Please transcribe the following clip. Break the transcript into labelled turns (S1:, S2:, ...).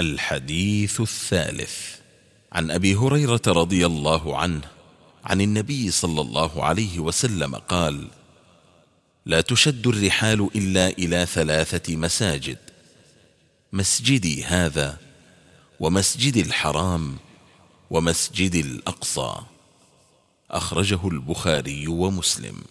S1: الحديث الثالث. عن أبي هريرة رضي الله عنه عن النبي صلى الله عليه وسلم قال لا تشد الرحال إلا إلى ثلاثة مساجد. مسجدي هذا ومسجد الحرام ومسجد الأقصى. أخرجه البخاري ومسلم.